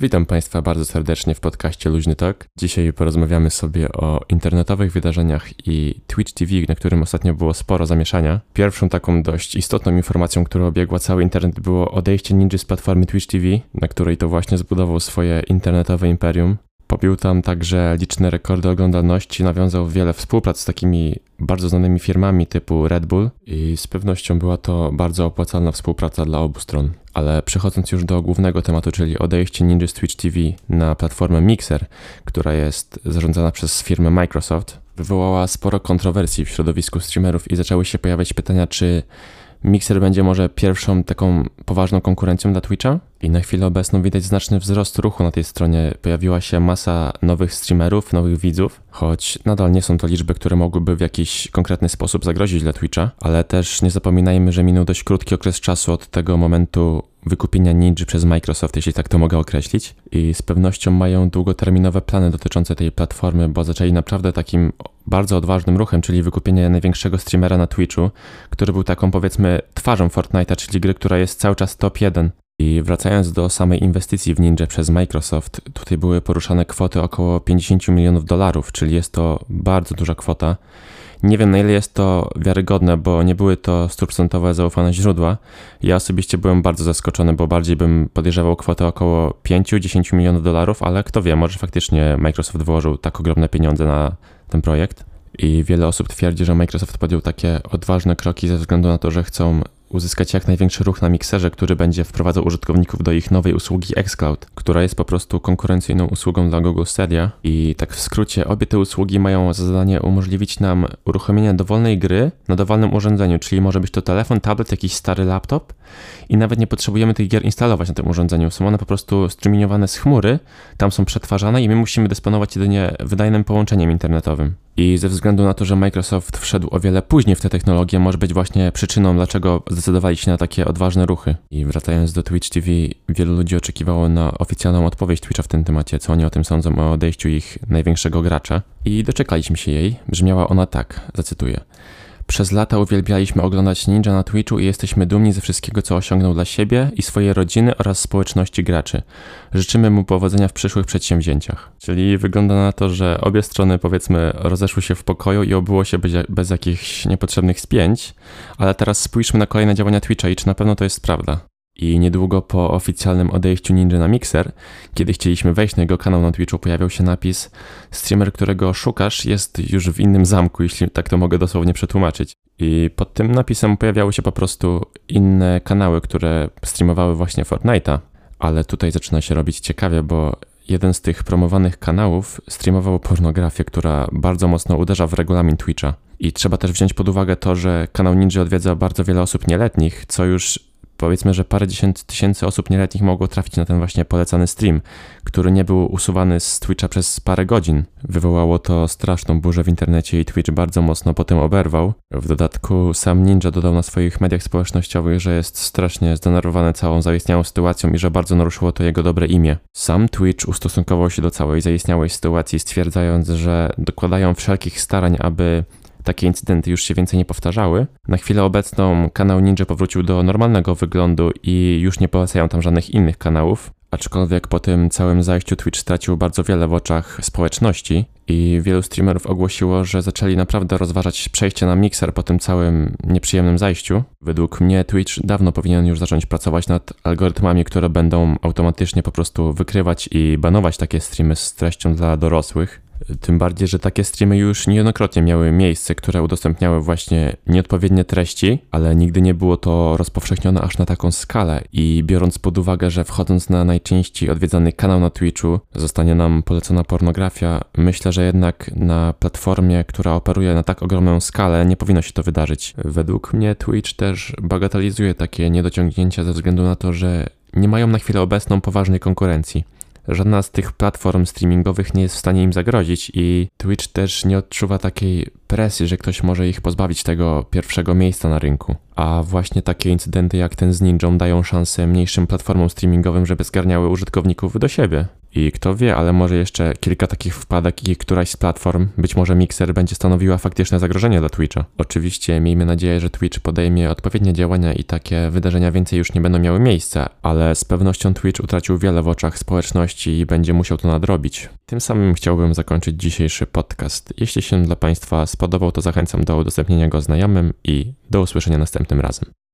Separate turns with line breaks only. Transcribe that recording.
Witam Państwa bardzo serdecznie w podcaście Luźny Talk. Dzisiaj porozmawiamy sobie o internetowych wydarzeniach i Twitch TV, na którym ostatnio było sporo zamieszania. Pierwszą taką dość istotną informacją, która obiegła cały internet było odejście Ninja z platformy Twitch TV, na której to właśnie zbudował swoje internetowe imperium. Pobił tam także liczne rekordy oglądalności, nawiązał wiele współprac z takimi bardzo znanymi firmami typu Red Bull i z pewnością była to bardzo opłacalna współpraca dla obu stron. Ale przechodząc już do głównego tematu, czyli odejście Ninja Twitch TV na platformę Mixer, która jest zarządzana przez firmę Microsoft, wywołała sporo kontrowersji w środowisku streamerów i zaczęły się pojawiać pytania, czy Mixer będzie może pierwszą taką poważną konkurencją dla Twitcha i na chwilę obecną widać znaczny wzrost ruchu na tej stronie. Pojawiła się masa nowych streamerów, nowych widzów, choć nadal nie są to liczby, które mogłyby w jakiś konkretny sposób zagrozić dla Twitcha, ale też nie zapominajmy, że minął dość krótki okres czasu od tego momentu wykupienia Ninja przez Microsoft, jeśli tak to mogę określić. I z pewnością mają długoterminowe plany dotyczące tej platformy, bo zaczęli naprawdę takim bardzo odważnym ruchem, czyli wykupienie największego streamera na Twitchu, który był taką powiedzmy twarzą Fortnite'a, czyli gry, która jest cały czas top 1. I wracając do samej inwestycji w Ninja przez Microsoft, tutaj były poruszane kwoty około 50 milionów dolarów, czyli jest to bardzo duża kwota. Nie wiem na ile jest to wiarygodne, bo nie były to stuprocentowe zaufane źródła. Ja osobiście byłem bardzo zaskoczony, bo bardziej bym podejrzewał kwotę około 5-10 milionów dolarów, ale kto wie, może faktycznie Microsoft wyłożył tak ogromne pieniądze na ten projekt. I wiele osób twierdzi, że Microsoft podjął takie odważne kroki ze względu na to, że chcą uzyskać jak największy ruch na mikserze, który będzie wprowadzał użytkowników do ich nowej usługi xCloud, która jest po prostu konkurencyjną usługą dla Google Stadia. I tak w skrócie, obie te usługi mają za zadanie umożliwić nam uruchomienie dowolnej gry na dowolnym urządzeniu, czyli może być to telefon, tablet, jakiś stary laptop i nawet nie potrzebujemy tych gier instalować na tym urządzeniu. Są one po prostu streamingowane z chmury, tam są przetwarzane i my musimy dysponować jedynie wydajnym połączeniem internetowym. I ze względu na to, że Microsoft wszedł o wiele później w tę technologię, może być właśnie przyczyną, dlaczego zdecydowali się na takie odważne ruchy. I wracając do Twitch TV, wielu ludzi oczekiwało na oficjalną odpowiedź Twitcha w tym temacie, co oni o tym sądzą o odejściu ich największego gracza. I doczekaliśmy się jej. Brzmiała ona tak, zacytuję. Przez lata uwielbialiśmy oglądać Ninja na Twitchu i jesteśmy dumni ze wszystkiego, co osiągnął dla siebie i swojej rodziny oraz społeczności graczy. Życzymy mu powodzenia w przyszłych przedsięwzięciach. Czyli wygląda na to, że obie strony powiedzmy rozeszły się w pokoju i obyło się bez, bez jakichś niepotrzebnych spięć, ale teraz spójrzmy na kolejne działania Twitcha i czy na pewno to jest prawda. I niedługo po oficjalnym odejściu Ninja na Mixer, kiedy chcieliśmy wejść na jego kanał na Twitchu, pojawiał się napis Streamer, którego szukasz, jest już w innym zamku, jeśli tak to mogę dosłownie przetłumaczyć. I pod tym napisem pojawiały się po prostu inne kanały, które streamowały właśnie Fortnite'a. Ale tutaj zaczyna się robić ciekawie, bo jeden z tych promowanych kanałów streamował pornografię, która bardzo mocno uderza w regulamin Twitcha. I trzeba też wziąć pod uwagę to, że kanał Ninja odwiedza bardzo wiele osób nieletnich, co już powiedzmy, że parę dziesiąt tysięcy osób nieletnich mogło trafić na ten właśnie polecany stream, który nie był usuwany z Twitcha przez parę godzin. Wywołało to straszną burzę w internecie i Twitch bardzo mocno potem oberwał. W dodatku sam Ninja dodał na swoich mediach społecznościowych, że jest strasznie zdenerwowany całą zaistniałą sytuacją i że bardzo naruszyło to jego dobre imię. Sam Twitch ustosunkował się do całej zaistniałej sytuacji, stwierdzając, że dokładają wszelkich starań, aby takie incydenty już się więcej nie powtarzały. Na chwilę obecną kanał Ninja powrócił do normalnego wyglądu i już nie polecają tam żadnych innych kanałów. Aczkolwiek po tym całym zajściu Twitch stracił bardzo wiele w oczach społeczności i wielu streamerów ogłosiło, że zaczęli naprawdę rozważać przejście na Mixer po tym całym nieprzyjemnym zajściu. Według mnie Twitch dawno powinien już zacząć pracować nad algorytmami, które będą automatycznie po prostu wykrywać i banować takie streamy z treścią dla dorosłych. Tym bardziej, że takie streamy już niejednokrotnie miały miejsce, które udostępniały właśnie nieodpowiednie treści, ale nigdy nie było to rozpowszechnione aż na taką skalę. I biorąc pod uwagę, że wchodząc na najczęściej odwiedzany kanał na Twitchu zostanie nam polecona pornografia, myślę, że jednak na platformie, która operuje na tak ogromną skalę, nie powinno się to wydarzyć. Według mnie Twitch też bagatelizuje takie niedociągnięcia ze względu na to, że nie mają na chwilę obecną poważnej konkurencji żadna z tych platform streamingowych nie jest w stanie im zagrozić i Twitch też nie odczuwa takiej presji, że ktoś może ich pozbawić tego pierwszego miejsca na rynku. A właśnie takie incydenty jak ten z Ninją dają szansę mniejszym platformom streamingowym, żeby zgarniały użytkowników do siebie. I kto wie, ale może jeszcze kilka takich wpadek i któraś z platform, być może Mixer, będzie stanowiła faktyczne zagrożenie dla Twitcha. Oczywiście miejmy nadzieję, że Twitch podejmie odpowiednie działania i takie wydarzenia więcej już nie będą miały miejsca, ale z pewnością Twitch utracił wiele w oczach społeczności i będzie musiał to nadrobić. Tym samym chciałbym zakończyć dzisiejszy podcast. Jeśli się dla Państwa spodobał, to zachęcam do udostępnienia go znajomym i do usłyszenia następnym razem.